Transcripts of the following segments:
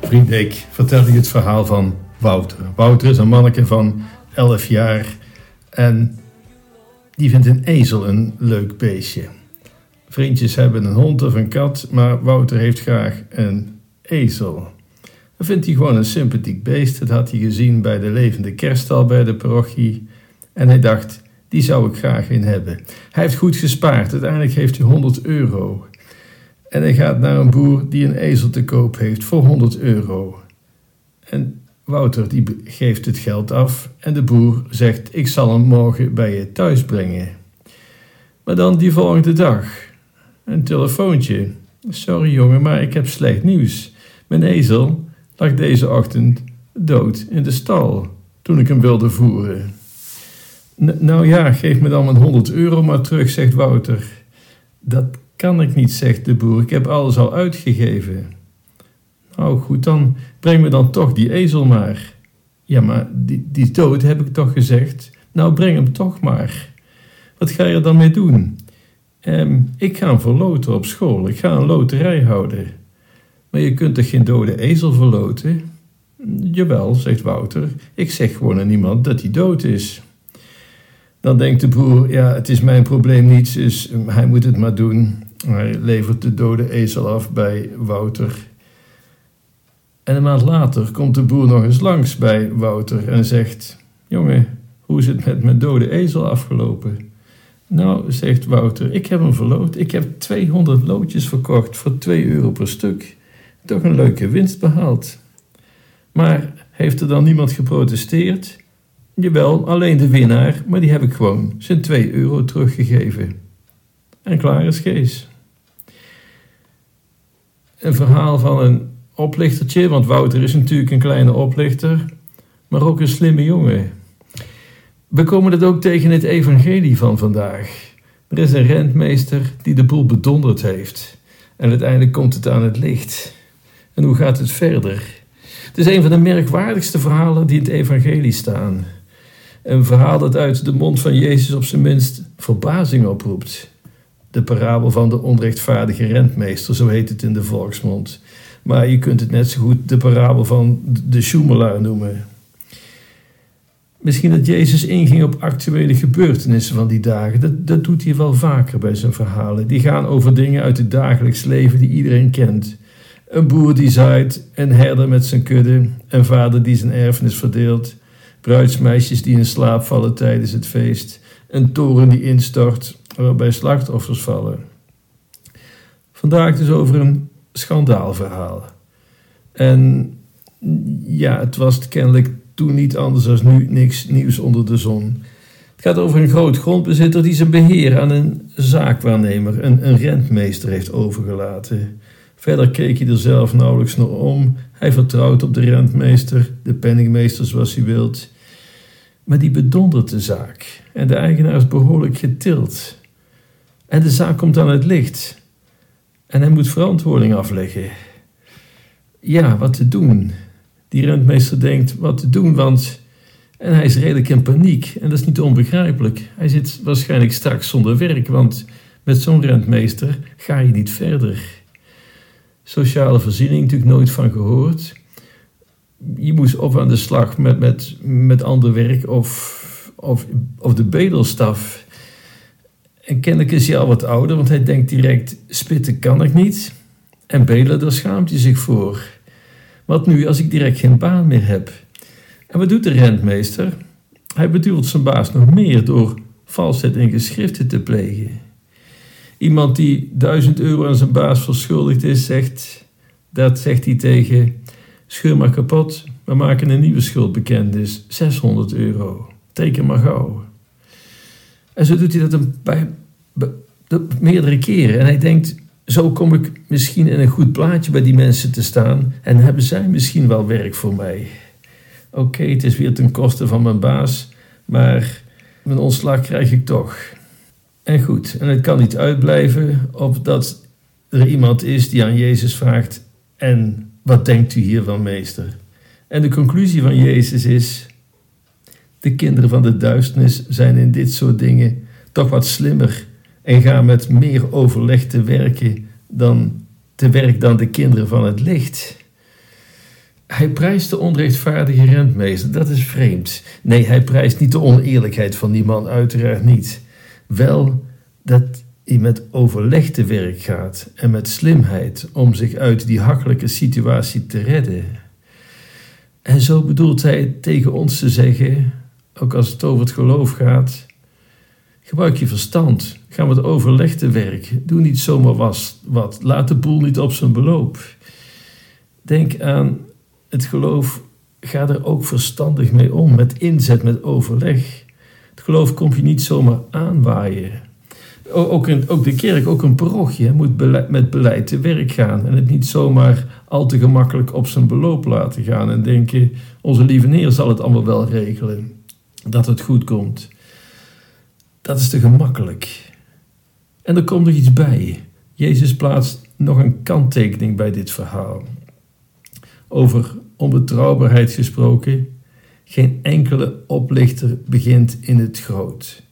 Vriend ik vertel je het verhaal van Wouter. Wouter is een manneke van 11 jaar en die vindt een ezel een leuk beestje. Vriendjes hebben een hond of een kat, maar Wouter heeft graag een ezel. Dat vindt hij gewoon een sympathiek beest. Dat had hij gezien bij de levende kerststal bij de parochie. En hij dacht, die zou ik graag in hebben. Hij heeft goed gespaard. Uiteindelijk heeft hij 100 euro. En hij gaat naar een boer die een ezel te koop heeft voor 100 euro. En Wouter die geeft het geld af en de boer zegt: Ik zal hem morgen bij je thuis brengen. Maar dan die volgende dag. Een telefoontje. Sorry jongen, maar ik heb slecht nieuws. Mijn ezel lag deze ochtend dood in de stal toen ik hem wilde voeren. Nou ja, geef me dan mijn 100 euro maar terug, zegt Wouter. Dat kan ik niet, zegt de boer. Ik heb alles al uitgegeven. Nou goed, dan breng me dan toch die ezel maar. Ja, maar die, die dood, heb ik toch gezegd. Nou, breng hem toch maar. Wat ga je er dan mee doen? Ehm, ik ga hem verloten op school. Ik ga een loterij houden. Maar je kunt toch geen dode ezel verloten? Jawel, zegt Wouter. Ik zeg gewoon aan iemand dat hij dood is. Dan denkt de broer, ja, het is mijn probleem niet, dus hij moet het maar doen. Hij levert de dode ezel af bij Wouter. En een maand later komt de boer nog eens langs bij Wouter en zegt: Jongen, hoe is het met mijn dode ezel afgelopen? Nou, zegt Wouter, ik heb hem verloot. Ik heb 200 loodjes verkocht voor 2 euro per stuk. Toch een leuke winst behaald. Maar heeft er dan niemand geprotesteerd? Jawel, alleen de winnaar, maar die heb ik gewoon zijn 2 euro teruggegeven. En klaar is Kees. Een verhaal van een oplichtertje, want Wouter is natuurlijk een kleine oplichter, maar ook een slimme jongen. We komen dat ook tegen het evangelie van vandaag. Er is een rentmeester die de boel bedonderd heeft. En uiteindelijk komt het aan het licht. En hoe gaat het verder? Het is een van de merkwaardigste verhalen die in het evangelie staan. Een verhaal dat uit de mond van Jezus op zijn minst verbazing oproept. De parabel van de onrechtvaardige rentmeester, zo heet het in de volksmond. Maar je kunt het net zo goed de parabel van de schoemelaar noemen. Misschien dat Jezus inging op actuele gebeurtenissen van die dagen. Dat, dat doet hij wel vaker bij zijn verhalen. Die gaan over dingen uit het dagelijks leven die iedereen kent. Een boer die zaait, een herder met zijn kudde, een vader die zijn erfenis verdeelt, bruidsmeisjes die in slaap vallen tijdens het feest, een toren die instort waarbij slachtoffers vallen. Vandaag dus over een schandaalverhaal. En ja, het was kennelijk toen niet anders dan nu niks nieuws onder de zon. Het gaat over een groot grondbezitter die zijn beheer aan een zaakwaarnemer, een, een rentmeester, heeft overgelaten. Verder keek hij er zelf nauwelijks naar om. Hij vertrouwt op de rentmeester, de penningmeester zoals hij wilt. Maar die bedondert de zaak en de eigenaar is behoorlijk getild. En de zaak komt aan het licht. En hij moet verantwoording afleggen. Ja, wat te doen? Die rentmeester denkt wat te doen, want. En hij is redelijk in paniek. En dat is niet onbegrijpelijk. Hij zit waarschijnlijk straks zonder werk, want met zo'n rentmeester ga je niet verder. Sociale voorziening, natuurlijk nooit van gehoord. Je moest of aan de slag met, met, met ander werk of, of, of de bedelstaf. En kennelijk is hij al wat ouder, want hij denkt direct: spitten kan ik niet. En bedelen, daar schaamt hij zich voor. Wat nu als ik direct geen baan meer heb? En wat doet de rentmeester? Hij beduurt zijn baas nog meer door valsheid in geschriften te plegen. Iemand die duizend euro aan zijn baas verschuldigd is, zegt, dat zegt hij tegen, scheur maar kapot, we maken een nieuwe schuld bekend, is 600 euro. Teken maar gauw. En zo doet hij dat een, bij, meerdere keren. En hij denkt, zo kom ik misschien in een goed plaatje bij die mensen te staan en hebben zij misschien wel werk voor mij. Oké, het is weer ten koste van mijn baas, maar mijn ontslag krijg ik toch. En goed, en het kan niet uitblijven op dat er iemand is die aan Jezus vraagt: En wat denkt u hiervan, meester? En de conclusie van Jezus is: De kinderen van de duisternis zijn in dit soort dingen toch wat slimmer en gaan met meer overleg te werken dan te werk dan de kinderen van het licht. Hij prijst de onrechtvaardige rentmeester, dat is vreemd. Nee, hij prijst niet de oneerlijkheid van die man, uiteraard niet. Wel dat hij met overleg te werk gaat en met slimheid om zich uit die hakkelijke situatie te redden. En zo bedoelt hij tegen ons te zeggen, ook als het over het geloof gaat, gebruik je verstand, ga met overleg te werk, doe niet zomaar was, wat, laat de boel niet op zijn beloop. Denk aan het geloof, ga er ook verstandig mee om, met inzet, met overleg. Geloof komt je niet zomaar aanwaaien. Ook, ook de kerk, ook een parochie, moet met beleid te werk gaan. En het niet zomaar al te gemakkelijk op zijn beloop laten gaan. En denken, onze lieve neer zal het allemaal wel regelen. Dat het goed komt. Dat is te gemakkelijk. En er komt nog iets bij. Jezus plaatst nog een kanttekening bij dit verhaal. Over onbetrouwbaarheid gesproken, geen enkele oplichter begint in het groot.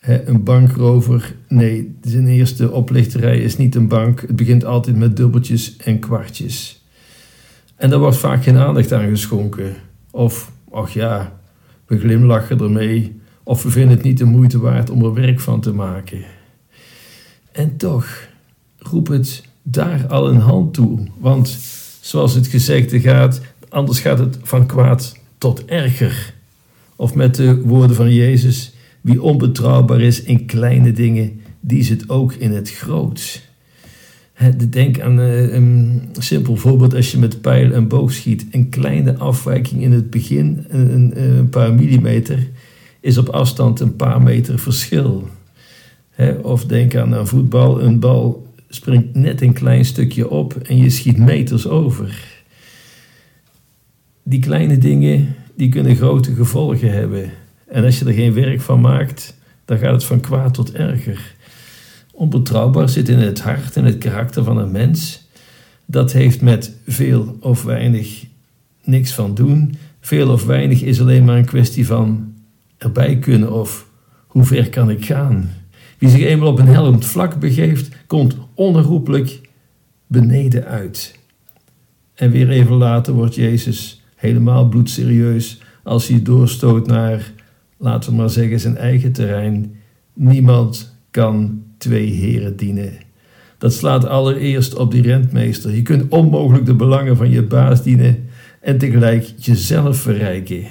een bankrover, nee, zijn eerste oplichterij is niet een bank. Het begint altijd met dubbeltjes en kwartjes. En daar wordt vaak geen aandacht aan geschonken. Of, ach ja, we glimlachen ermee. Of we vinden het niet de moeite waard om er werk van te maken. En toch, roep het daar al een hand toe. Want zoals het gezegde gaat, anders gaat het van kwaad tot erger. Of met de woorden van Jezus, wie onbetrouwbaar is in kleine dingen, die is het ook in het groot. Denk aan eh, een simpel voorbeeld als je met pijl en boog schiet. Een kleine afwijking in het begin, een, een paar millimeter, is op afstand een paar meter verschil. Of denk aan een voetbal, een bal springt net een klein stukje op en je schiet meters over. Die kleine dingen die kunnen grote gevolgen hebben. En als je er geen werk van maakt, dan gaat het van kwaad tot erger. Onbetrouwbaar zit in het hart en het karakter van een mens. Dat heeft met veel of weinig niks van doen. Veel of weinig is alleen maar een kwestie van erbij kunnen of hoe ver kan ik gaan. Wie zich eenmaal op een helmend vlak begeeft, komt onherroepelijk beneden uit. En weer even later wordt Jezus helemaal bloedserieus als hij doorstoot naar, laten we maar zeggen, zijn eigen terrein. Niemand kan twee heren dienen. Dat slaat allereerst op die rentmeester. Je kunt onmogelijk de belangen van je baas dienen en tegelijk jezelf verrijken.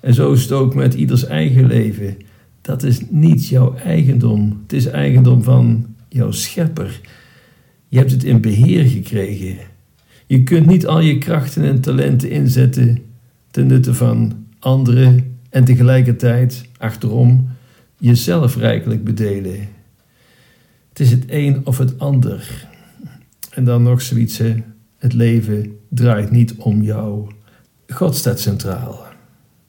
En zo is het ook met ieders eigen leven. Dat is niet jouw eigendom. Het is eigendom van jouw schepper. Je hebt het in beheer gekregen. Je kunt niet al je krachten en talenten inzetten ten nutte van anderen en tegelijkertijd, achterom, jezelf rijkelijk bedelen. Het is het een of het ander. En dan nog zoiets, hè? het leven draait niet om jou. God staat centraal.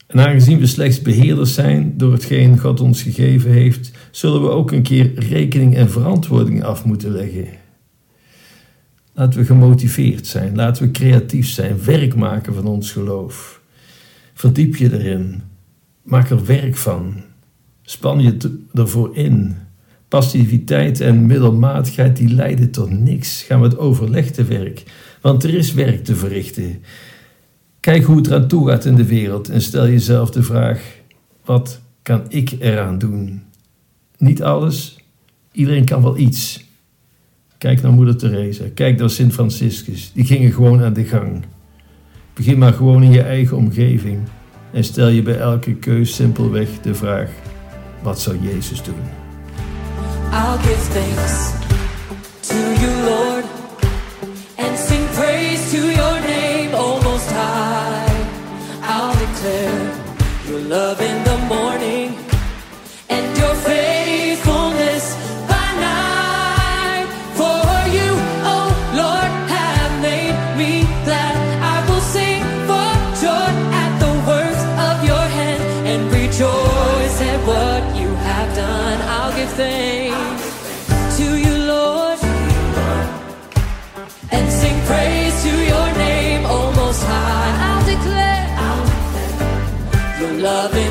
En aangezien we slechts beheerders zijn door hetgeen God ons gegeven heeft, zullen we ook een keer rekening en verantwoording af moeten leggen. Laten we gemotiveerd zijn, laten we creatief zijn, werk maken van ons geloof. Verdiep je erin, maak er werk van, span je ervoor in. Passiviteit en middelmatigheid die leiden tot niks. Ga met overleg te werk, want er is werk te verrichten. Kijk hoe het eraan toe gaat in de wereld en stel jezelf de vraag: wat kan ik eraan doen? Niet alles, iedereen kan wel iets. Kijk naar Moeder Teresa, kijk naar Sint Franciscus, die gingen gewoon aan de gang. Begin maar gewoon in je eigen omgeving en stel je bij elke keus simpelweg de vraag: wat zou Jezus doen? I'll give thanks la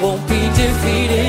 won't be defeated.